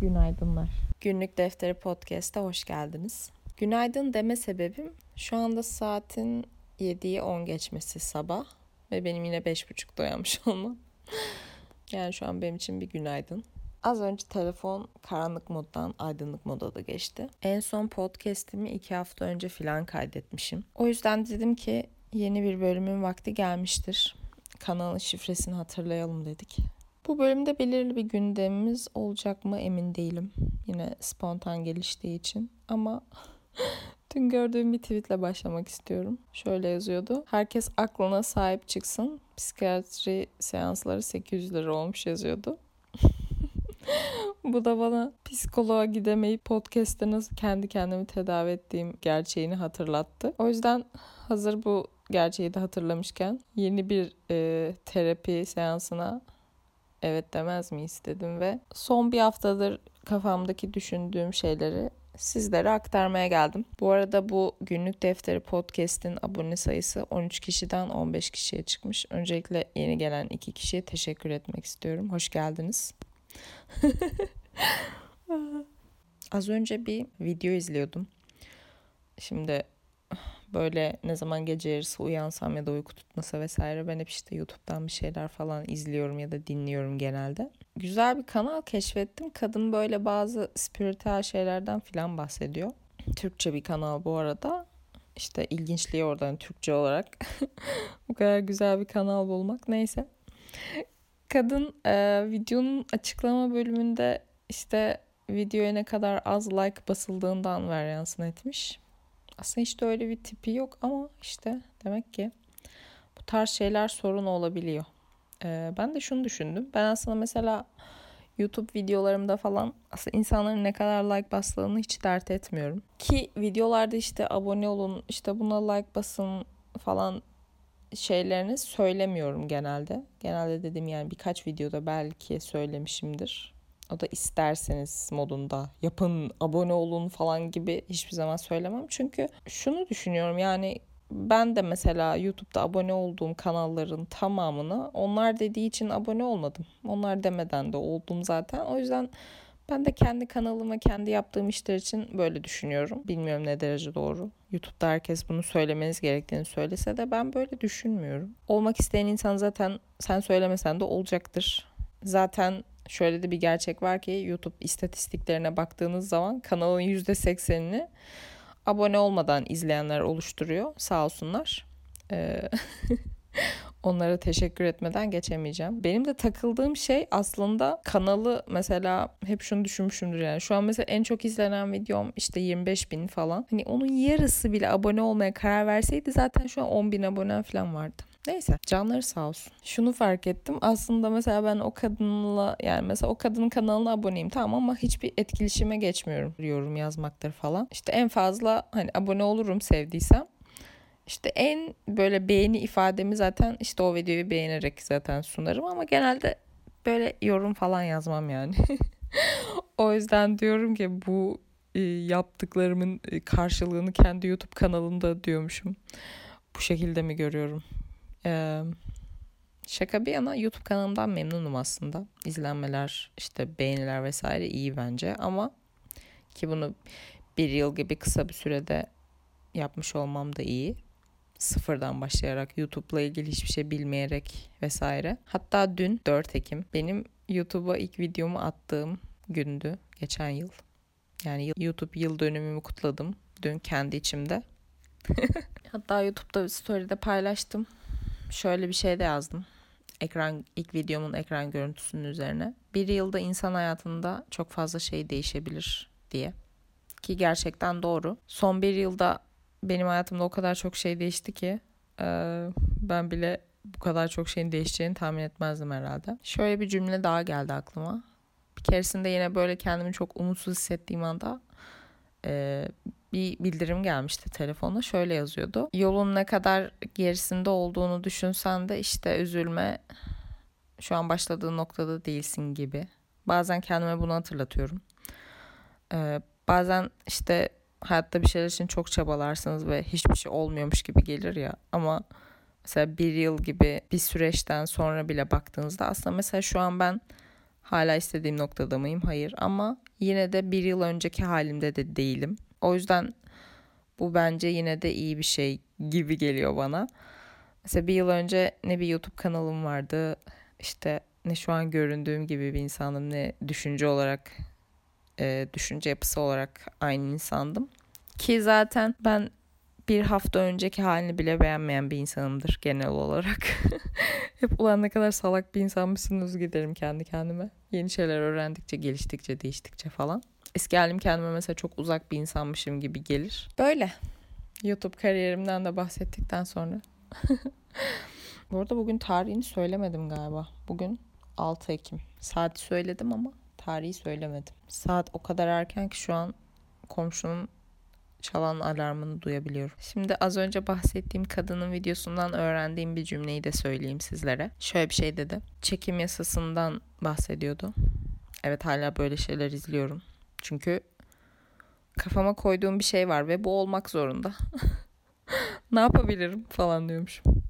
Günaydınlar. Günlük Defteri Podcast'a hoş geldiniz. Günaydın deme sebebim şu anda saatin 7'ye 10 geçmesi sabah ve benim yine 5.30'da uyanmış olmam. yani şu an benim için bir günaydın. Az önce telefon karanlık moddan aydınlık moda da geçti. En son podcast'imi iki hafta önce filan kaydetmişim. O yüzden dedim ki yeni bir bölümün vakti gelmiştir. Kanalın şifresini hatırlayalım dedik. Bu bölümde belirli bir gündemimiz olacak mı emin değilim. Yine spontan geliştiği için ama dün gördüğüm bir tweetle başlamak istiyorum. Şöyle yazıyordu. Herkes aklına sahip çıksın. Psikiyatri seansları 800 lira olmuş yazıyordu. Bu da bana psikoloğa gidemeyip podcast'te nasıl kendi kendimi tedavi ettiğim gerçeğini hatırlattı. O yüzden hazır bu gerçeği de hatırlamışken yeni bir e, terapi seansına evet demez mi istedim ve son bir haftadır kafamdaki düşündüğüm şeyleri sizlere aktarmaya geldim. Bu arada bu günlük defteri podcast'in abone sayısı 13 kişiden 15 kişiye çıkmış. Öncelikle yeni gelen iki kişiye teşekkür etmek istiyorum. Hoş geldiniz. Az önce bir video izliyordum. Şimdi böyle ne zaman gece yarısı uyansam ya da uyku tutmasa vesaire ben hep işte YouTube'dan bir şeyler falan izliyorum ya da dinliyorum genelde. Güzel bir kanal keşfettim. Kadın böyle bazı spiritüel şeylerden filan bahsediyor. Türkçe bir kanal bu arada. İşte ilginçliği oradan Türkçe olarak. bu kadar güzel bir kanal bulmak neyse. Kadın e, videonun açıklama bölümünde işte videoya ne kadar az like basıldığından varyansın etmiş. Aslında hiç de öyle bir tipi yok ama işte demek ki bu tarz şeyler sorun olabiliyor. Ee, ben de şunu düşündüm. Ben aslında mesela YouTube videolarımda falan aslında insanların ne kadar like bastığını hiç dert etmiyorum. Ki videolarda işte abone olun, işte buna like basın falan şeylerini söylemiyorum genelde. Genelde dediğim yani birkaç videoda belki söylemişimdir. O da isterseniz modunda yapın, abone olun falan gibi hiçbir zaman söylemem. Çünkü şunu düşünüyorum yani ben de mesela YouTube'da abone olduğum kanalların tamamını onlar dediği için abone olmadım. Onlar demeden de oldum zaten. O yüzden ben de kendi kanalıma, kendi yaptığım işler için böyle düşünüyorum. Bilmiyorum ne derece doğru. YouTube'da herkes bunu söylemeniz gerektiğini söylese de ben böyle düşünmüyorum. Olmak isteyen insan zaten sen söylemesen de olacaktır. Zaten şöyle de bir gerçek var ki YouTube istatistiklerine baktığınız zaman kanalın %80'ini abone olmadan izleyenler oluşturuyor. Sağ olsunlar. Ee, onlara teşekkür etmeden geçemeyeceğim. Benim de takıldığım şey aslında kanalı mesela hep şunu düşünmüşümdür yani. Şu an mesela en çok izlenen videom işte 25 bin falan. Hani onun yarısı bile abone olmaya karar verseydi zaten şu an 10 bin abone falan vardı. Neyse canları sağ olsun. Şunu fark ettim. Aslında mesela ben o kadınla yani mesela o kadının kanalına aboneyim tamam ama hiçbir etkileşime geçmiyorum. Yorum yazmaktır falan. İşte en fazla hani abone olurum sevdiysem. İşte en böyle beğeni ifademi zaten işte o videoyu beğenerek zaten sunarım ama genelde böyle yorum falan yazmam yani. o yüzden diyorum ki bu e, yaptıklarımın e, karşılığını kendi YouTube kanalımda diyormuşum. Bu şekilde mi görüyorum? Ee, şaka bir yana YouTube kanalımdan memnunum aslında. İzlenmeler, işte beğeniler vesaire iyi bence ama ki bunu bir yıl gibi kısa bir sürede yapmış olmam da iyi. Sıfırdan başlayarak YouTube'la ilgili hiçbir şey bilmeyerek vesaire. Hatta dün 4 Ekim benim YouTube'a ilk videomu attığım gündü geçen yıl. Yani YouTube yıl dönümümü kutladım dün kendi içimde. Hatta YouTube'da story'de paylaştım şöyle bir şey de yazdım. Ekran ilk videomun ekran görüntüsünün üzerine. Bir yılda insan hayatında çok fazla şey değişebilir diye. Ki gerçekten doğru. Son bir yılda benim hayatımda o kadar çok şey değişti ki ben bile bu kadar çok şeyin değişeceğini tahmin etmezdim herhalde. Şöyle bir cümle daha geldi aklıma. Bir keresinde yine böyle kendimi çok umutsuz hissettiğim anda bir bildirim gelmişti telefona. Şöyle yazıyordu. Yolun ne kadar gerisinde olduğunu düşünsen de işte üzülme. Şu an başladığın noktada değilsin gibi. Bazen kendime bunu hatırlatıyorum. Ee, bazen işte hayatta bir şeyler için çok çabalarsınız ve hiçbir şey olmuyormuş gibi gelir ya. Ama mesela bir yıl gibi bir süreçten sonra bile baktığınızda aslında mesela şu an ben hala istediğim noktada mıyım? Hayır ama yine de bir yıl önceki halimde de değilim. O yüzden bu bence yine de iyi bir şey gibi geliyor bana. Mesela bir yıl önce ne bir YouTube kanalım vardı. İşte ne şu an göründüğüm gibi bir insanım ne düşünce olarak e, düşünce yapısı olarak aynı insandım. Ki zaten ben bir hafta önceki halini bile beğenmeyen bir insanımdır genel olarak. Hep ulan ne kadar salak bir insanmışsınız giderim kendi kendime. Yeni şeyler öğrendikçe, geliştikçe, değiştikçe falan. Eski halim kendime mesela çok uzak bir insanmışım gibi gelir. Böyle. YouTube kariyerimden de bahsettikten sonra. Bu arada bugün tarihini söylemedim galiba. Bugün 6 Ekim. Saati söyledim ama tarihi söylemedim. Saat o kadar erken ki şu an komşunun çalan alarmını duyabiliyorum. Şimdi az önce bahsettiğim kadının videosundan öğrendiğim bir cümleyi de söyleyeyim sizlere. Şöyle bir şey dedi. Çekim yasasından bahsediyordu. Evet hala böyle şeyler izliyorum. Çünkü kafama koyduğum bir şey var ve bu olmak zorunda. ne yapabilirim falan diyormuşum.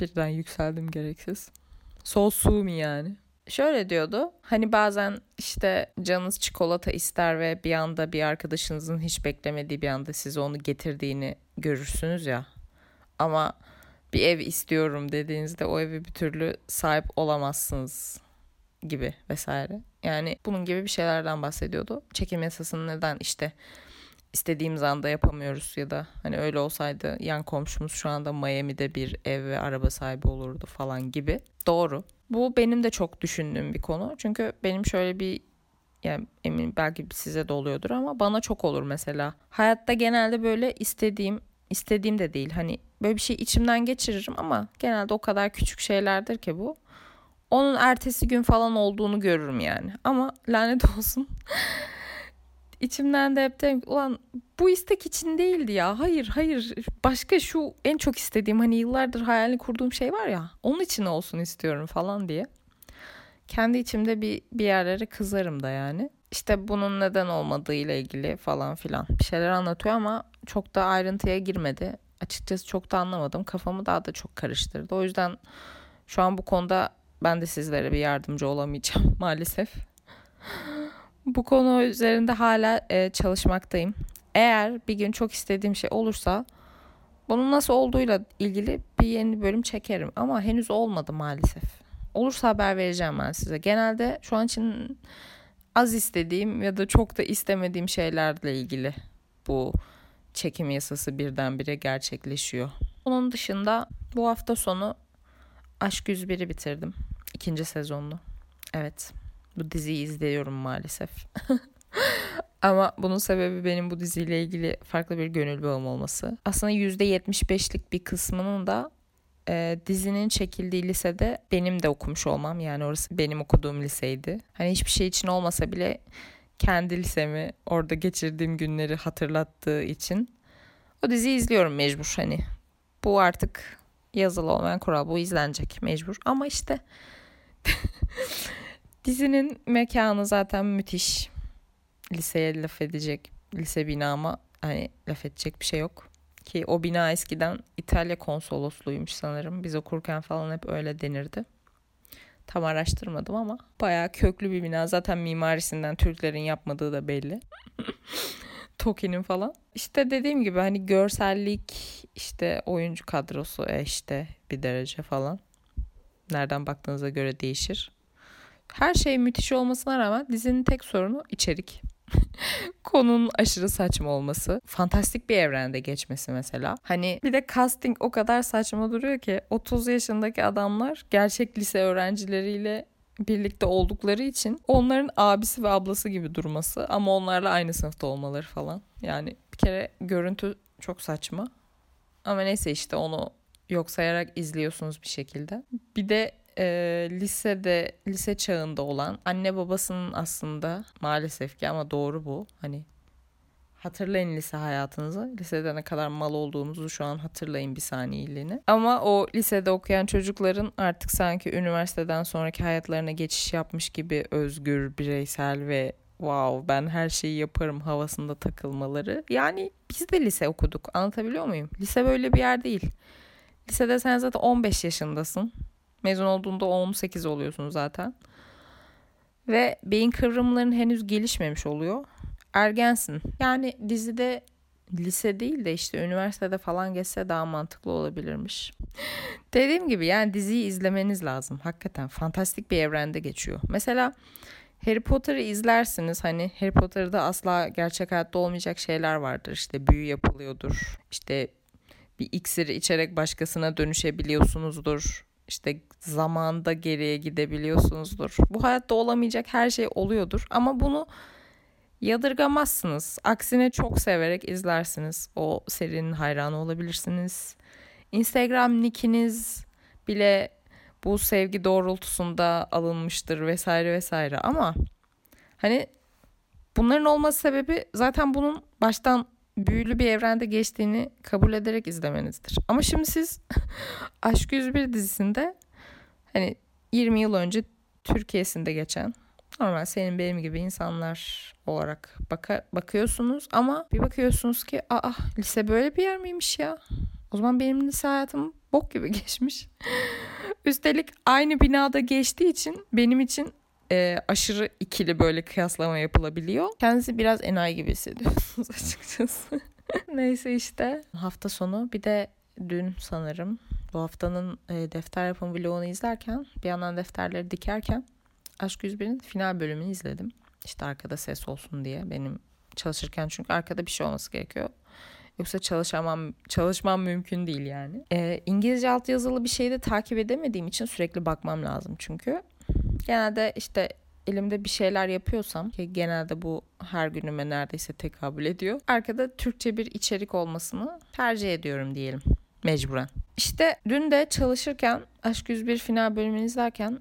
Birden yükseldim gereksiz. So sue me yani. Şöyle diyordu. Hani bazen işte canınız çikolata ister ve bir anda bir arkadaşınızın hiç beklemediği bir anda size onu getirdiğini görürsünüz ya. Ama bir ev istiyorum dediğinizde o evi bir türlü sahip olamazsınız gibi vesaire. Yani bunun gibi bir şeylerden bahsediyordu. Çekim yasasını neden işte istediğimiz anda yapamıyoruz ya da hani öyle olsaydı yan komşumuz şu anda Miami'de bir ev ve araba sahibi olurdu falan gibi. Doğru. Bu benim de çok düşündüğüm bir konu. Çünkü benim şöyle bir yani emin belki size de oluyordur ama bana çok olur mesela. Hayatta genelde böyle istediğim istediğim de değil. Hani böyle bir şey içimden geçiririm ama genelde o kadar küçük şeylerdir ki bu. Onun ertesi gün falan olduğunu görürüm yani. Ama lanet olsun. İçimden de hep derim ulan bu istek için değildi ya. Hayır hayır başka şu en çok istediğim hani yıllardır hayalini kurduğum şey var ya. Onun için olsun istiyorum falan diye. Kendi içimde bir, bir yerlere kızarım da yani. İşte bunun neden olmadığı ile ilgili falan filan bir şeyler anlatıyor ama çok da ayrıntıya girmedi. Açıkçası çok da anlamadım. Kafamı daha da çok karıştırdı. O yüzden şu an bu konuda ben de sizlere bir yardımcı olamayacağım maalesef. Bu konu üzerinde hala e, çalışmaktayım. Eğer bir gün çok istediğim şey olursa bunun nasıl olduğuyla ilgili bir yeni bölüm çekerim. Ama henüz olmadı maalesef. Olursa haber vereceğim ben size. Genelde şu an için az istediğim ya da çok da istemediğim şeylerle ilgili bu çekim yasası birdenbire gerçekleşiyor. Onun dışında bu hafta sonu Aşk 101'i bitirdim. İkinci sezonunu. Evet. Bu diziyi izliyorum maalesef. Ama bunun sebebi benim bu diziyle ilgili farklı bir gönül bağım olması. Aslında %75'lik bir kısmının da e, dizinin çekildiği lisede benim de okumuş olmam. Yani orası benim okuduğum liseydi. Hani hiçbir şey için olmasa bile kendi lisemi orada geçirdiğim günleri hatırlattığı için o diziyi izliyorum mecbur hani. Bu artık yazılı olmayan kural bu izlenecek mecbur. Ama işte Dizinin mekanı zaten müthiş. Liseye laf edecek, lise binama hani laf edecek bir şey yok. Ki o bina eskiden İtalya konsolosluymuş sanırım. Biz okurken falan hep öyle denirdi. Tam araştırmadım ama bayağı köklü bir bina. Zaten mimarisinden Türklerin yapmadığı da belli. Toki'nin falan. İşte dediğim gibi hani görsellik işte oyuncu kadrosu e işte bir derece falan. Nereden baktığınıza göre değişir. Her şey müthiş olmasına rağmen dizinin tek sorunu içerik. Konunun aşırı saçma olması. Fantastik bir evrende geçmesi mesela. Hani bir de casting o kadar saçma duruyor ki 30 yaşındaki adamlar gerçek lise öğrencileriyle birlikte oldukları için onların abisi ve ablası gibi durması ama onlarla aynı sınıfta olmaları falan. Yani bir kere görüntü çok saçma. Ama neyse işte onu yok sayarak izliyorsunuz bir şekilde. Bir de e, lisede lise çağında olan anne babasının aslında maalesef ki ama doğru bu. Hani hatırlayın lise hayatınızı. Lisede ne kadar mal olduğunuzu şu an hatırlayın bir saniyeliğine. Ama o lisede okuyan çocukların artık sanki üniversiteden sonraki hayatlarına geçiş yapmış gibi özgür, bireysel ve wow ben her şeyi yaparım havasında takılmaları. Yani biz de lise okuduk. Anlatabiliyor muyum? Lise böyle bir yer değil. Lisede sen zaten 15 yaşındasın. Mezun olduğunda 18 oluyorsun zaten. ve beyin kıvrımların henüz gelişmemiş oluyor. Ergensin. Yani dizide lise değil de işte üniversitede falan geçse daha mantıklı olabilirmiş. Dediğim gibi yani diziyi izlemeniz lazım. Hakikaten fantastik bir evrende geçiyor. Mesela Harry Potter'ı izlersiniz. Hani Harry Potter'da asla gerçek hayatta olmayacak şeyler vardır. İşte büyü yapılıyordur. İşte bir iksiri içerek başkasına dönüşebiliyorsunuzdur. İşte zamanda geriye gidebiliyorsunuzdur. Bu hayatta olamayacak her şey oluyordur. Ama bunu yadırgamazsınız. Aksine çok severek izlersiniz. O serinin hayranı olabilirsiniz. Instagram nickiniz bile bu sevgi doğrultusunda alınmıştır vesaire vesaire ama hani bunların olması sebebi zaten bunun baştan büyülü bir evrende geçtiğini kabul ederek izlemenizdir. Ama şimdi siz Aşk 101 dizisinde hani 20 yıl önce Türkiye'sinde geçen normal senin benim gibi insanlar olarak baka, bakıyorsunuz ama bir bakıyorsunuz ki aa lise böyle bir yer miymiş ya? O zaman benim lise hayatım bok gibi geçmiş. Üstelik aynı binada geçtiği için benim için e, aşırı ikili böyle kıyaslama yapılabiliyor. Kendisi biraz enayi gibi hissediyorsunuz açıkçası. Neyse işte hafta sonu bir de dün sanırım bu haftanın e, defter yapım vlogunu izlerken bir yandan defterleri dikerken Aşk 101'in final bölümünü izledim. İşte arkada ses olsun diye benim çalışırken çünkü arkada bir şey olması gerekiyor. Yoksa çalışamam, çalışmam mümkün değil yani. Ee, İngilizce altyazılı bir şeyi de takip edemediğim için sürekli bakmam lazım çünkü. Genelde işte elimde bir şeyler yapıyorsam ki genelde bu her günüme neredeyse tekabül ediyor. Arkada Türkçe bir içerik olmasını tercih ediyorum diyelim mecburen. İşte dün de çalışırken Aşk 101 final bölümünü izlerken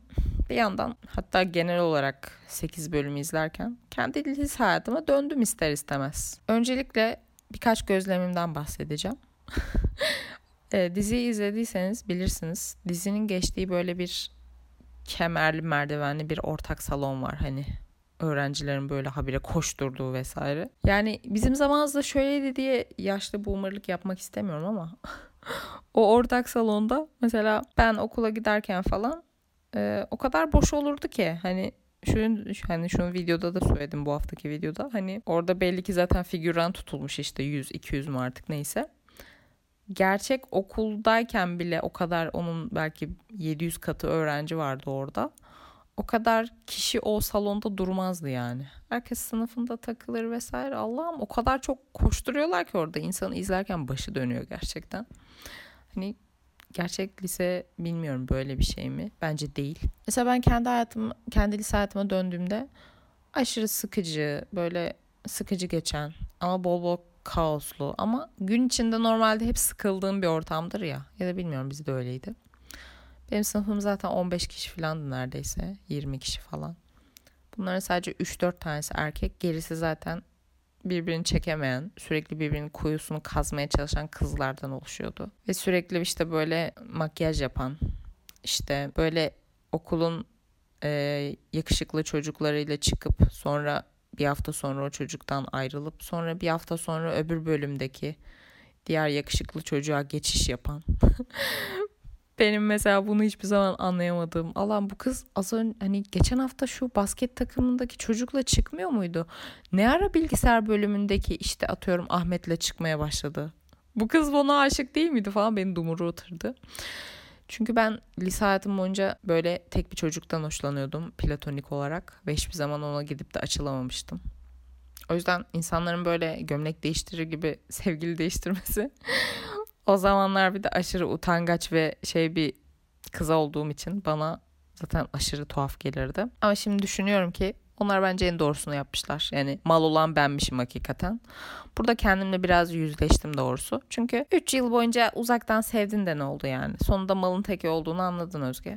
bir yandan hatta genel olarak 8 bölümü izlerken kendi lise hayatıma döndüm ister istemez. Öncelikle birkaç gözlemimden bahsedeceğim. e, diziyi izlediyseniz bilirsiniz. Dizinin geçtiği böyle bir kemerli merdivenli bir ortak salon var hani öğrencilerin böyle habire koşturduğu vesaire. Yani bizim zamanımızda şöyleydi diye yaşlı boomerlık yapmak istemiyorum ama o ortak salonda mesela ben okula giderken falan e, o kadar boş olurdu ki hani şunu hani şunu videoda da söyledim bu haftaki videoda. Hani orada belli ki zaten figüran tutulmuş işte 100 200 mü artık neyse. Gerçek okuldayken bile o kadar onun belki 700 katı öğrenci vardı orada. O kadar kişi o salonda durmazdı yani. Herkes sınıfında takılır vesaire. Allah'ım o kadar çok koşturuyorlar ki orada insanı izlerken başı dönüyor gerçekten. Hani gerçek lise bilmiyorum böyle bir şey mi? Bence değil. Mesela ben kendi hayatım, kendi lise hayatıma döndüğümde aşırı sıkıcı, böyle sıkıcı geçen ama bol bol kaoslu ama gün içinde normalde hep sıkıldığım bir ortamdır ya. Ya da bilmiyorum bizde öyleydi. Benim sınıfım zaten 15 kişi falandı neredeyse. 20 kişi falan. Bunların sadece 3-4 tanesi erkek. Gerisi zaten birbirini çekemeyen, sürekli birbirinin kuyusunu kazmaya çalışan kızlardan oluşuyordu. Ve sürekli işte böyle makyaj yapan, işte böyle okulun e, yakışıklı çocuklarıyla çıkıp sonra bir hafta sonra o çocuktan ayrılıp sonra bir hafta sonra öbür bölümdeki diğer yakışıklı çocuğa geçiş yapan Benim mesela bunu hiçbir zaman anlayamadığım. Allah'ım bu kız az önce hani geçen hafta şu basket takımındaki çocukla çıkmıyor muydu? Ne ara bilgisayar bölümündeki işte atıyorum Ahmet'le çıkmaya başladı. Bu kız bana aşık değil miydi falan beni dumuru oturdu. Çünkü ben lise hayatım boyunca böyle tek bir çocuktan hoşlanıyordum platonik olarak ve hiçbir zaman ona gidip de açılamamıştım. O yüzden insanların böyle gömlek değiştirir gibi sevgili değiştirmesi o zamanlar bir de aşırı utangaç ve şey bir kız olduğum için bana zaten aşırı tuhaf gelirdi. Ama şimdi düşünüyorum ki onlar bence en doğrusunu yapmışlar. Yani mal olan benmişim hakikaten. Burada kendimle biraz yüzleştim doğrusu. Çünkü 3 yıl boyunca uzaktan sevdin de ne oldu yani? Sonunda malın teki olduğunu anladın Özge.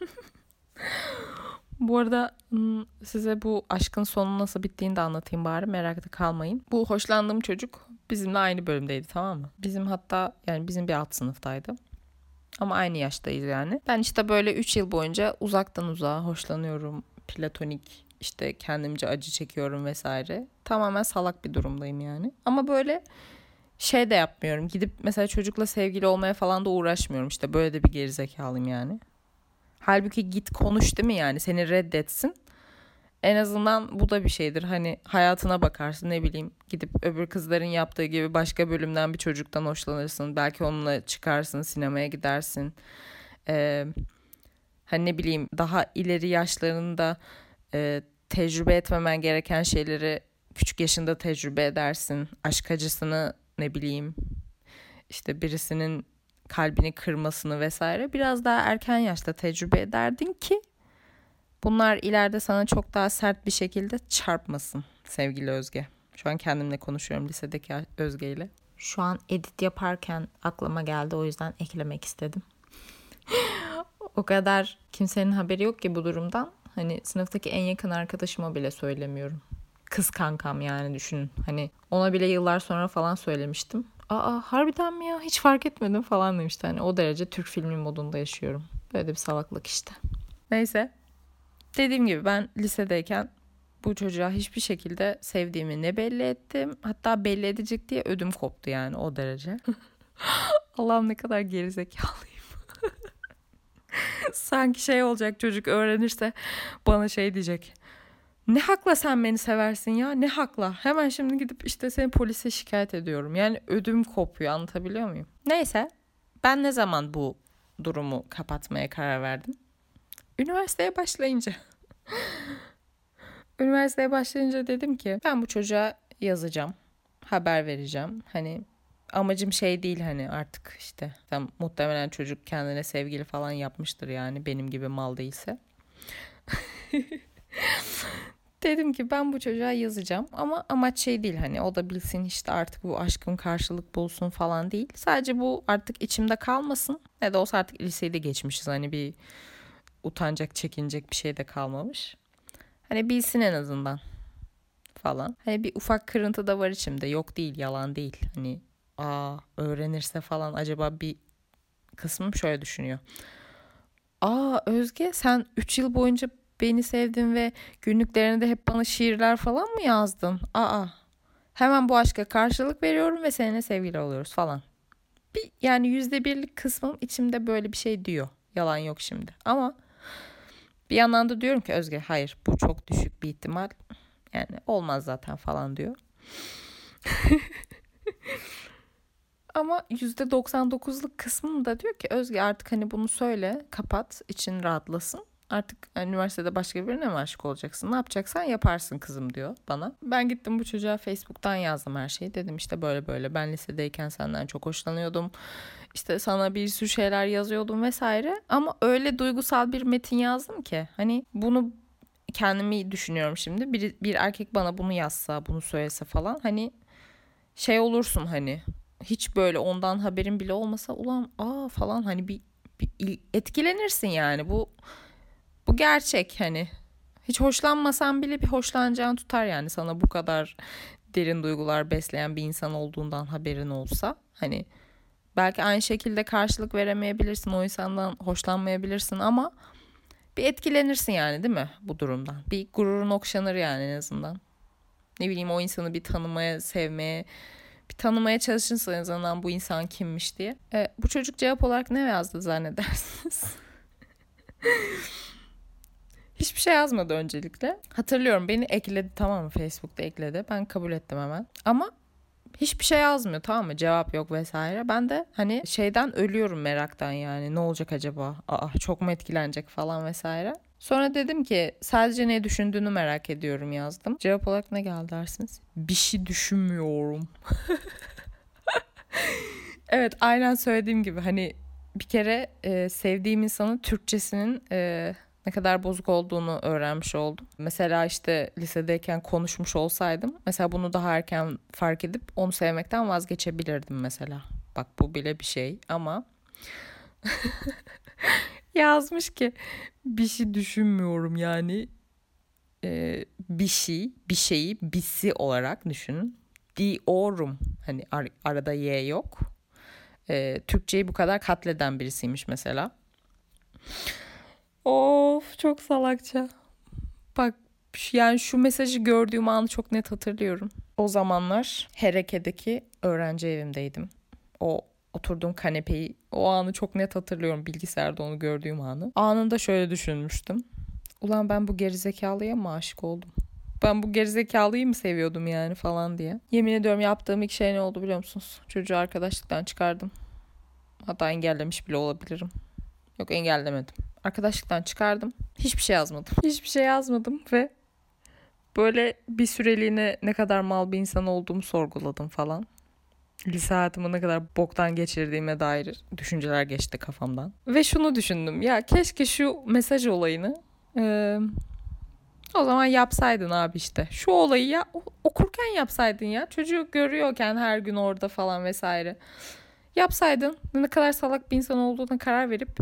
bu arada hmm, size bu aşkın sonu nasıl bittiğini de anlatayım bari merakta kalmayın. Bu hoşlandığım çocuk bizimle aynı bölümdeydi tamam mı? Bizim hatta yani bizim bir alt sınıftaydı. Ama aynı yaştayız yani. Ben işte böyle 3 yıl boyunca uzaktan uzağa hoşlanıyorum. Platonik işte kendimce acı çekiyorum vesaire. Tamamen salak bir durumdayım yani. Ama böyle şey de yapmıyorum. Gidip mesela çocukla sevgili olmaya falan da uğraşmıyorum. İşte böyle de bir gerizekalıyım yani. Halbuki git konuş değil mi yani? Seni reddetsin. En azından bu da bir şeydir. Hani hayatına bakarsın ne bileyim gidip öbür kızların yaptığı gibi başka bölümden bir çocuktan hoşlanırsın. Belki onunla çıkarsın sinemaya gidersin. Ee, hani ne bileyim daha ileri yaşlarında e, tecrübe etmemen gereken şeyleri küçük yaşında tecrübe edersin. Aşk acısını ne bileyim işte birisinin kalbini kırmasını vesaire biraz daha erken yaşta tecrübe ederdin ki bunlar ileride sana çok daha sert bir şekilde çarpmasın sevgili Özge. Şu an kendimle konuşuyorum lisedeki Özge ile. Şu an edit yaparken aklıma geldi o yüzden eklemek istedim. o kadar kimsenin haberi yok ki bu durumdan. Hani sınıftaki en yakın arkadaşıma bile söylemiyorum. Kız kankam yani düşünün. Hani ona bile yıllar sonra falan söylemiştim. Aa harbiden mi ya hiç fark etmedim falan demişti. Hani o derece Türk filmi modunda yaşıyorum. Böyle bir salaklık işte. Neyse. Dediğim gibi ben lisedeyken bu çocuğa hiçbir şekilde sevdiğimi ne belli ettim. Hatta belli edecek diye ödüm koptu yani o derece. Allah'ım ne kadar gerizekalıyım. Sanki şey olacak çocuk öğrenirse bana şey diyecek. Ne hakla sen beni seversin ya ne hakla. Hemen şimdi gidip işte seni polise şikayet ediyorum. Yani ödüm kopuyor anlatabiliyor muyum? Neyse ben ne zaman bu durumu kapatmaya karar verdim? Üniversiteye başlayınca. Üniversiteye başlayınca dedim ki ben bu çocuğa yazacağım. Haber vereceğim. Hani amacım şey değil hani artık işte tam muhtemelen çocuk kendine sevgili falan yapmıştır yani benim gibi mal değilse. Dedim ki ben bu çocuğa yazacağım ama amaç şey değil hani o da bilsin işte artık bu aşkım karşılık bulsun falan değil. Sadece bu artık içimde kalmasın. Ne de olsa artık liseyi de geçmişiz hani bir utanacak çekinecek bir şey de kalmamış. Hani bilsin en azından falan. Hani bir ufak kırıntı da var içimde yok değil yalan değil. Hani aa öğrenirse falan acaba bir kısmım şöyle düşünüyor. Aa Özge sen 3 yıl boyunca beni sevdin ve günlüklerinde hep bana şiirler falan mı yazdın? Aa hemen bu aşka karşılık veriyorum ve seninle sevgili oluyoruz falan. Bir, yani yüzde birlik kısmım içimde böyle bir şey diyor. Yalan yok şimdi. Ama bir yandan da diyorum ki Özge hayır bu çok düşük bir ihtimal. Yani olmaz zaten falan diyor. Ama %99'luk kısmım da diyor ki Özge artık hani bunu söyle kapat için rahatlasın. Artık üniversitede başka birine mi aşık olacaksın? Ne yapacaksan yaparsın kızım diyor bana. Ben gittim bu çocuğa Facebook'tan yazdım her şeyi. Dedim işte böyle böyle ben lisedeyken senden çok hoşlanıyordum. İşte sana bir sürü şeyler yazıyordum vesaire. Ama öyle duygusal bir metin yazdım ki. Hani bunu kendimi düşünüyorum şimdi. Bir, bir erkek bana bunu yazsa, bunu söylese falan. Hani şey olursun hani hiç böyle ondan haberin bile olmasa ulan aa falan hani bir, bir etkilenirsin yani. Bu bu gerçek hani. Hiç hoşlanmasan bile bir hoşlanacağını tutar yani. Sana bu kadar derin duygular besleyen bir insan olduğundan haberin olsa hani belki aynı şekilde karşılık veremeyebilirsin o insandan hoşlanmayabilirsin ama bir etkilenirsin yani değil mi bu durumdan? Bir gururun okşanır yani en azından. Ne bileyim o insanı bir tanımaya sevmeye bir tanımaya çalışırsın en azından bu insan kimmiş diye. E, bu çocuk cevap olarak ne yazdı zannedersiniz? Hiçbir şey yazmadı öncelikle. Hatırlıyorum beni ekledi tamam mı Facebook'ta ekledi. Ben kabul ettim hemen. Ama hiçbir şey yazmıyor tamam mı? Cevap yok vesaire. Ben de hani şeyden ölüyorum meraktan yani. Ne olacak acaba? Aa çok mu etkilenecek falan vesaire. Sonra dedim ki sadece ne düşündüğünü merak ediyorum yazdım. Cevap olarak ne geldi dersiniz? Bir şey düşünmüyorum. evet aynen söylediğim gibi hani bir kere e, sevdiğim insanın Türkçesinin e, ne kadar bozuk olduğunu öğrenmiş oldum. Mesela işte lisedeyken konuşmuş olsaydım mesela bunu daha erken fark edip onu sevmekten vazgeçebilirdim mesela. Bak bu bile bir şey ama yazmış ki bir şey düşünmüyorum yani ee, bir şey bir şeyi bisi olarak düşünün diyorum hani ar- arada y yok ee, Türkçeyi bu kadar katleden birisiymiş mesela Of çok salakça. Bak yani şu mesajı gördüğüm anı çok net hatırlıyorum. O zamanlar Hereke'deki öğrenci evimdeydim. O oturduğum kanepeyi o anı çok net hatırlıyorum bilgisayarda onu gördüğüm anı. Anında şöyle düşünmüştüm. Ulan ben bu gerizekalıya mı aşık oldum? Ben bu gerizekalıyı mı seviyordum yani falan diye. Yemin ediyorum yaptığım ilk şey ne oldu biliyor musunuz? Çocuğu arkadaşlıktan çıkardım. Hatta engellemiş bile olabilirim. Yok engellemedim. Arkadaşlıktan çıkardım. Hiçbir şey yazmadım. Hiçbir şey yazmadım ve böyle bir süreliğine ne kadar mal bir insan olduğumu sorguladım falan. Lise hayatımı ne kadar boktan geçirdiğime dair düşünceler geçti kafamdan. Ve şunu düşündüm. Ya keşke şu mesaj olayını e, o zaman yapsaydın abi işte. Şu olayı ya okurken yapsaydın ya. Çocuğu görüyorken her gün orada falan vesaire. Yapsaydın ne kadar salak bir insan olduğuna karar verip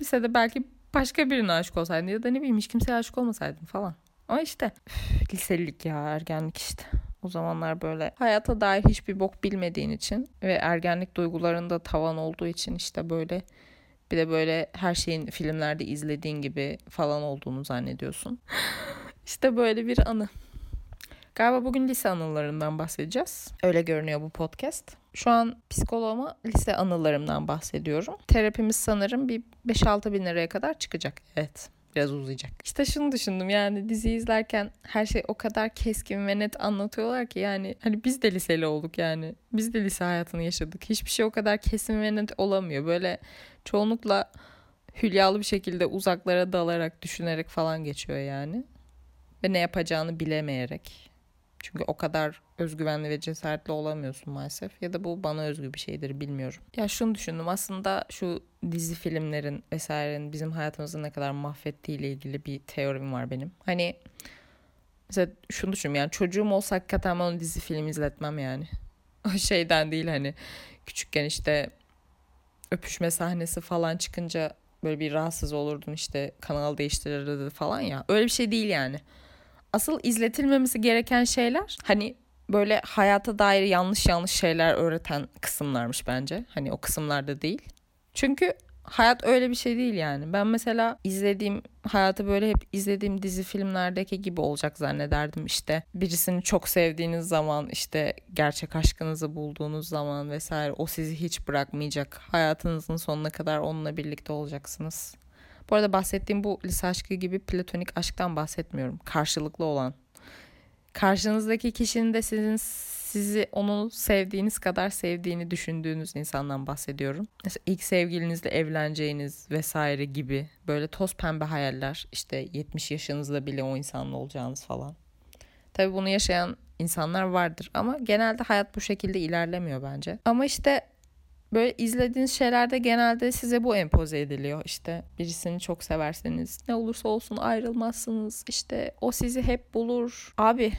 lisede belki başka birine aşık olsaydın ya da ne bileyim hiç kimseye aşık olmasaydın falan. Ama işte üf, liselilik ya ergenlik işte. O zamanlar böyle hayata dair hiçbir bok bilmediğin için ve ergenlik duygularında tavan olduğu için işte böyle bir de böyle her şeyin filmlerde izlediğin gibi falan olduğunu zannediyorsun. işte böyle bir anı. Galiba bugün lise anılarından bahsedeceğiz. Öyle görünüyor bu podcast. Şu an psikoloğuma lise anılarımdan bahsediyorum. Terapimiz sanırım bir 5-6 bin liraya kadar çıkacak. Evet biraz uzayacak. İşte şunu düşündüm yani dizi izlerken her şey o kadar keskin ve net anlatıyorlar ki yani hani biz de liseli olduk yani. Biz de lise hayatını yaşadık. Hiçbir şey o kadar kesin ve net olamıyor. Böyle çoğunlukla hülyalı bir şekilde uzaklara dalarak, düşünerek falan geçiyor yani. Ve ne yapacağını bilemeyerek. Çünkü o kadar özgüvenli ve cesaretli olamıyorsun maalesef. Ya da bu bana özgü bir şeydir bilmiyorum. Ya şunu düşündüm aslında şu dizi filmlerin vesairenin bizim hayatımızı ne kadar mahvettiği ile ilgili bir teorim var benim. Hani mesela şunu düşünüyorum yani çocuğum olsa hakikaten ben dizi film izletmem yani. O şeyden değil hani küçükken işte öpüşme sahnesi falan çıkınca böyle bir rahatsız olurdun işte kanal değiştirirdi falan ya. Öyle bir şey değil yani. Asıl izletilmemesi gereken şeyler hani böyle hayata dair yanlış yanlış şeyler öğreten kısımlarmış bence. Hani o kısımlarda değil. Çünkü hayat öyle bir şey değil yani. Ben mesela izlediğim hayatı böyle hep izlediğim dizi filmlerdeki gibi olacak zannederdim işte. Birisini çok sevdiğiniz zaman işte gerçek aşkınızı bulduğunuz zaman vesaire o sizi hiç bırakmayacak. Hayatınızın sonuna kadar onunla birlikte olacaksınız. Bu arada bahsettiğim bu lise aşkı gibi platonik aşktan bahsetmiyorum. Karşılıklı olan. Karşınızdaki kişinin de sizin sizi onu sevdiğiniz kadar sevdiğini düşündüğünüz insandan bahsediyorum. Mesela ilk sevgilinizle evleneceğiniz vesaire gibi böyle toz pembe hayaller işte 70 yaşınızda bile o insanla olacağınız falan. Tabii bunu yaşayan insanlar vardır ama genelde hayat bu şekilde ilerlemiyor bence. Ama işte böyle izlediğiniz şeylerde genelde size bu empoze ediliyor. İşte birisini çok severseniz ne olursa olsun ayrılmazsınız. İşte o sizi hep bulur. Abi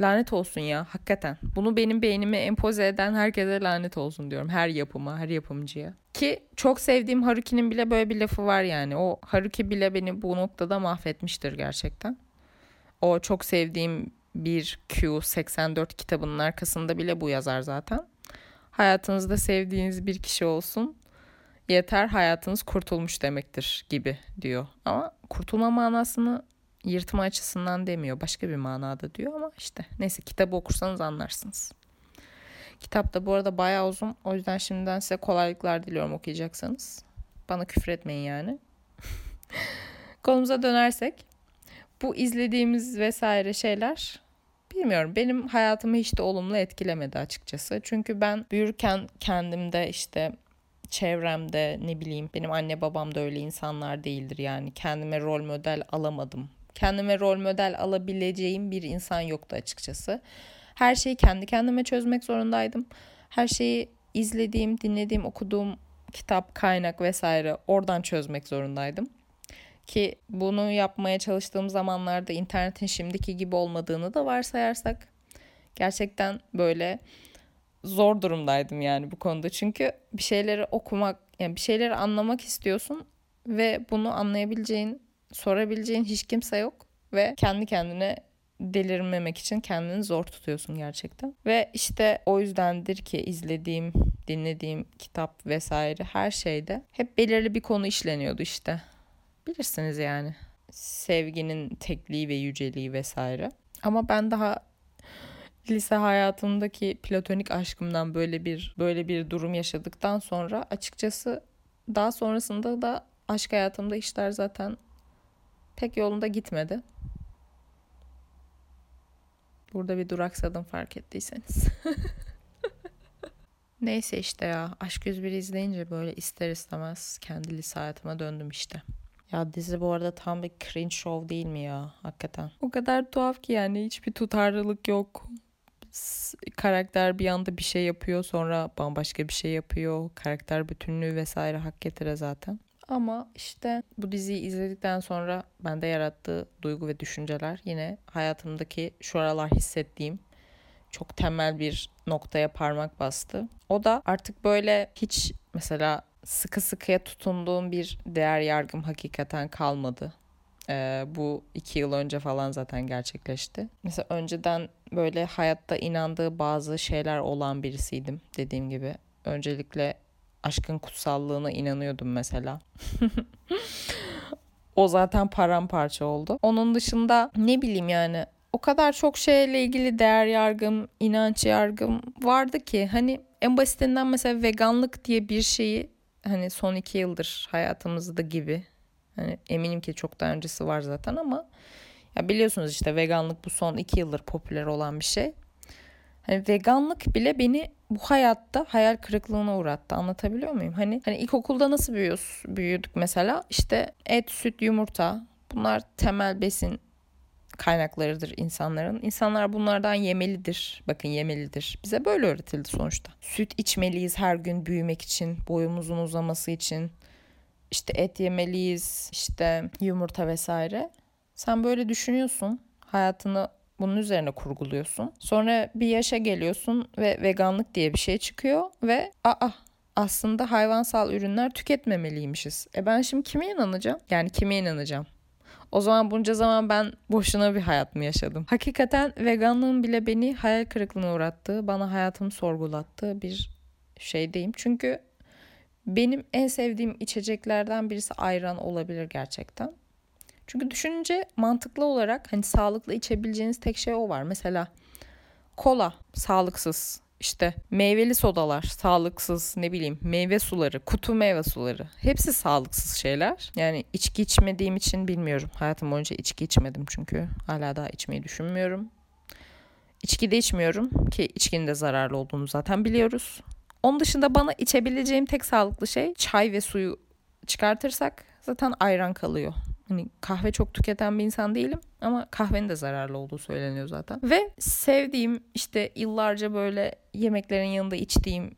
lanet olsun ya hakikaten. Bunu benim beynime empoze eden herkese lanet olsun diyorum. Her yapıma, her yapımcıya. Ki çok sevdiğim Haruki'nin bile böyle bir lafı var yani. O Haruki bile beni bu noktada mahvetmiştir gerçekten. O çok sevdiğim bir Q84 kitabının arkasında bile bu yazar zaten. Hayatınızda sevdiğiniz bir kişi olsun. Yeter hayatınız kurtulmuş demektir gibi diyor. Ama kurtulma manasını yırtma açısından demiyor. Başka bir manada diyor ama işte neyse kitabı okursanız anlarsınız. Kitap da bu arada bayağı uzun. O yüzden şimdiden size kolaylıklar diliyorum okuyacaksanız. Bana küfür etmeyin yani. Konumuza dönersek bu izlediğimiz vesaire şeyler bilmiyorum benim hayatımı hiç de olumlu etkilemedi açıkçası. Çünkü ben büyürken kendimde işte çevremde ne bileyim benim anne babam da öyle insanlar değildir yani kendime rol model alamadım kendime rol model alabileceğim bir insan yoktu açıkçası. Her şeyi kendi kendime çözmek zorundaydım. Her şeyi izlediğim, dinlediğim, okuduğum kitap, kaynak vesaire oradan çözmek zorundaydım. Ki bunu yapmaya çalıştığım zamanlarda internetin şimdiki gibi olmadığını da varsayarsak gerçekten böyle zor durumdaydım yani bu konuda. Çünkü bir şeyleri okumak, yani bir şeyleri anlamak istiyorsun ve bunu anlayabileceğin sorabileceğin hiç kimse yok ve kendi kendine delirmemek için kendini zor tutuyorsun gerçekten. Ve işte o yüzdendir ki izlediğim, dinlediğim kitap vesaire her şeyde hep belirli bir konu işleniyordu işte. Bilirsiniz yani. Sevginin tekliği ve yüceliği vesaire. Ama ben daha lise hayatımdaki platonik aşkımdan böyle bir böyle bir durum yaşadıktan sonra açıkçası daha sonrasında da aşk hayatımda işler zaten pek yolunda gitmedi. Burada bir duraksadım fark ettiyseniz. Neyse işte ya Aşk 101 izleyince böyle ister istemez kendi lise hayatıma döndüm işte. Ya dizi bu arada tam bir cringe show değil mi ya hakikaten? O kadar tuhaf ki yani hiçbir tutarlılık yok. Karakter bir anda bir şey yapıyor sonra bambaşka bir şey yapıyor. Karakter bütünlüğü vesaire hak getire zaten. Ama işte bu diziyi izledikten sonra bende yarattığı duygu ve düşünceler yine hayatımdaki şu aralar hissettiğim çok temel bir noktaya parmak bastı. O da artık böyle hiç mesela sıkı sıkıya tutunduğum bir değer yargım hakikaten kalmadı. Ee, bu iki yıl önce falan zaten gerçekleşti. Mesela önceden böyle hayatta inandığı bazı şeyler olan birisiydim dediğim gibi. Öncelikle aşkın kutsallığına inanıyordum mesela. o zaten paramparça oldu. Onun dışında ne bileyim yani o kadar çok şeyle ilgili değer yargım, inanç yargım vardı ki hani en basitinden mesela veganlık diye bir şeyi hani son iki yıldır hayatımızda gibi hani eminim ki çok daha öncesi var zaten ama ya biliyorsunuz işte veganlık bu son iki yıldır popüler olan bir şey. Hani veganlık bile beni bu hayatta hayal kırıklığına uğrattı. Anlatabiliyor muyum? Hani hani ilkokulda nasıl büyüyoruz, büyüdük mesela? İşte et, süt, yumurta. Bunlar temel besin kaynaklarıdır insanların. İnsanlar bunlardan yemelidir. Bakın yemelidir. Bize böyle öğretildi sonuçta. Süt içmeliyiz her gün büyümek için, boyumuzun uzaması için. İşte et yemeliyiz, işte yumurta vesaire. Sen böyle düşünüyorsun. Hayatını bunun üzerine kurguluyorsun. Sonra bir yaşa geliyorsun ve veganlık diye bir şey çıkıyor ve aa aslında hayvansal ürünler tüketmemeliymişiz. E ben şimdi kime inanacağım? Yani kime inanacağım? O zaman bunca zaman ben boşuna bir hayat mı yaşadım? Hakikaten veganlığın bile beni hayal kırıklığına uğrattığı, bana hayatımı sorgulattığı bir şeydeyim. Çünkü benim en sevdiğim içeceklerden birisi ayran olabilir gerçekten. Çünkü düşününce mantıklı olarak hani sağlıklı içebileceğiniz tek şey o var. Mesela kola sağlıksız işte meyveli sodalar, sağlıksız ne bileyim meyve suları, kutu meyve suları. Hepsi sağlıksız şeyler. Yani içki içmediğim için bilmiyorum. Hayatım boyunca içki içmedim çünkü. Hala daha içmeyi düşünmüyorum. İçki de içmiyorum ki içkinin de zararlı olduğunu zaten biliyoruz. Onun dışında bana içebileceğim tek sağlıklı şey çay ve suyu çıkartırsak zaten ayran kalıyor. Hani kahve çok tüketen bir insan değilim ama kahvenin de zararlı olduğu söyleniyor zaten. Ve sevdiğim işte yıllarca böyle yemeklerin yanında içtiğim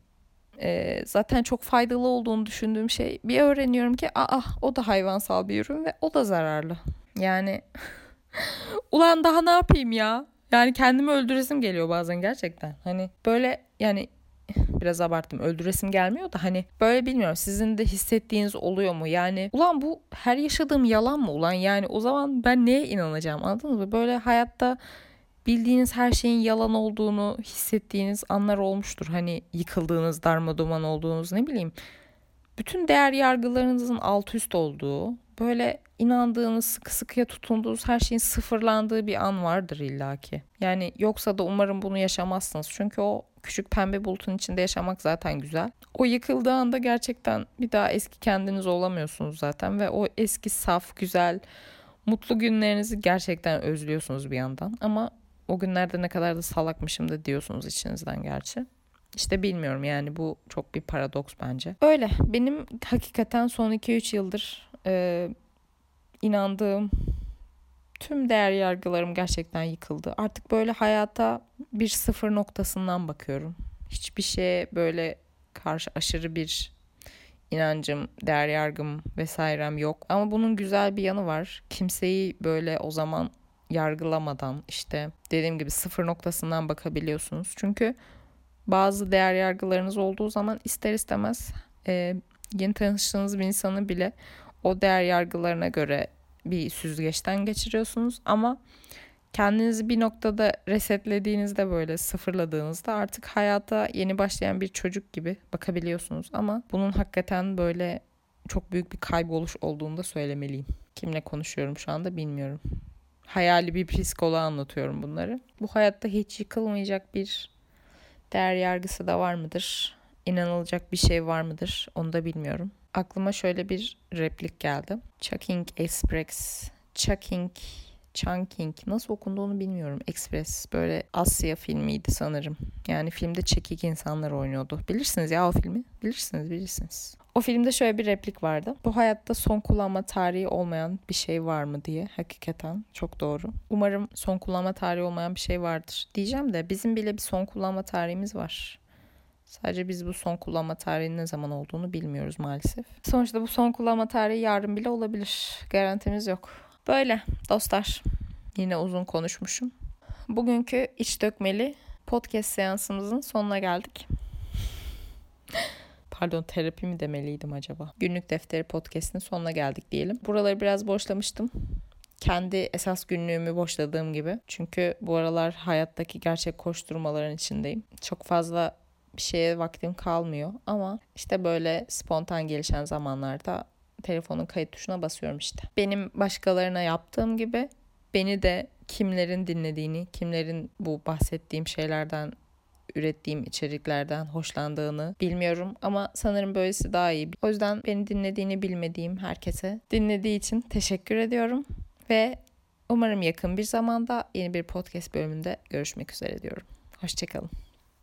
e, zaten çok faydalı olduğunu düşündüğüm şey bir öğreniyorum ki aa o da hayvansal bir ürün ve o da zararlı. Yani ulan daha ne yapayım ya? Yani kendimi öldüresim geliyor bazen gerçekten. Hani böyle yani biraz abarttım öldüresim gelmiyor da hani böyle bilmiyorum sizin de hissettiğiniz oluyor mu? Yani ulan bu her yaşadığım yalan mı ulan yani o zaman ben neye inanacağım anladınız mı? Böyle hayatta bildiğiniz her şeyin yalan olduğunu hissettiğiniz anlar olmuştur. Hani yıkıldığınız, darmaduman olduğunuz ne bileyim. Bütün değer yargılarınızın alt üst olduğu, böyle inandığınız, sıkı sıkıya tutunduğunuz her şeyin sıfırlandığı bir an vardır illaki. Yani yoksa da umarım bunu yaşamazsınız. Çünkü o küçük pembe bulutun içinde yaşamak zaten güzel. O yıkıldığı anda gerçekten bir daha eski kendiniz olamıyorsunuz zaten ve o eski saf, güzel, mutlu günlerinizi gerçekten özlüyorsunuz bir yandan. Ama o günlerde ne kadar da salakmışım da diyorsunuz içinizden gerçi. İşte bilmiyorum yani bu çok bir paradoks bence. Öyle benim hakikaten son 2-3 yıldır e, inandığım tüm değer yargılarım gerçekten yıkıldı. Artık böyle hayata bir sıfır noktasından bakıyorum. Hiçbir şeye böyle karşı aşırı bir inancım, değer yargım vesairem yok. Ama bunun güzel bir yanı var. Kimseyi böyle o zaman yargılamadan işte dediğim gibi sıfır noktasından bakabiliyorsunuz. Çünkü bazı değer yargılarınız olduğu zaman ister istemez e, yeni tanıştığınız bir insanı bile o değer yargılarına göre bir süzgeçten geçiriyorsunuz ama kendinizi bir noktada resetlediğinizde böyle sıfırladığınızda artık hayata yeni başlayan bir çocuk gibi bakabiliyorsunuz ama bunun hakikaten böyle çok büyük bir kayboluş olduğunu da söylemeliyim. Kimle konuşuyorum şu anda bilmiyorum. Hayali bir psikoloğa anlatıyorum bunları. Bu hayatta hiç yıkılmayacak bir değer yargısı da var mıdır? İnanılacak bir şey var mıdır? Onu da bilmiyorum aklıma şöyle bir replik geldi. Chucking Express Chucking Chunking nasıl okunduğunu bilmiyorum. Express böyle Asya filmiydi sanırım. Yani filmde çekik insanlar oynuyordu. Bilirsiniz ya o filmi. Bilirsiniz bilirsiniz. O filmde şöyle bir replik vardı. Bu hayatta son kullanma tarihi olmayan bir şey var mı diye. Hakikaten çok doğru. Umarım son kullanma tarihi olmayan bir şey vardır. Diyeceğim de bizim bile bir son kullanma tarihimiz var. Sadece biz bu son kullanma tarihinin ne zaman olduğunu bilmiyoruz maalesef. Sonuçta bu son kullanma tarihi yarın bile olabilir. Garantimiz yok. Böyle dostlar. Yine uzun konuşmuşum. Bugünkü iç dökmeli podcast seansımızın sonuna geldik. Pardon terapi mi demeliydim acaba? Günlük defteri podcast'in sonuna geldik diyelim. Buraları biraz boşlamıştım. Kendi esas günlüğümü boşladığım gibi. Çünkü bu aralar hayattaki gerçek koşturmaların içindeyim. Çok fazla bir şeye vaktim kalmıyor ama işte böyle spontan gelişen zamanlarda telefonun kayıt tuşuna basıyorum işte. Benim başkalarına yaptığım gibi beni de kimlerin dinlediğini, kimlerin bu bahsettiğim şeylerden ürettiğim içeriklerden hoşlandığını bilmiyorum ama sanırım böylesi daha iyi. O yüzden beni dinlediğini bilmediğim herkese dinlediği için teşekkür ediyorum ve umarım yakın bir zamanda yeni bir podcast bölümünde görüşmek üzere diyorum. Hoşçakalın.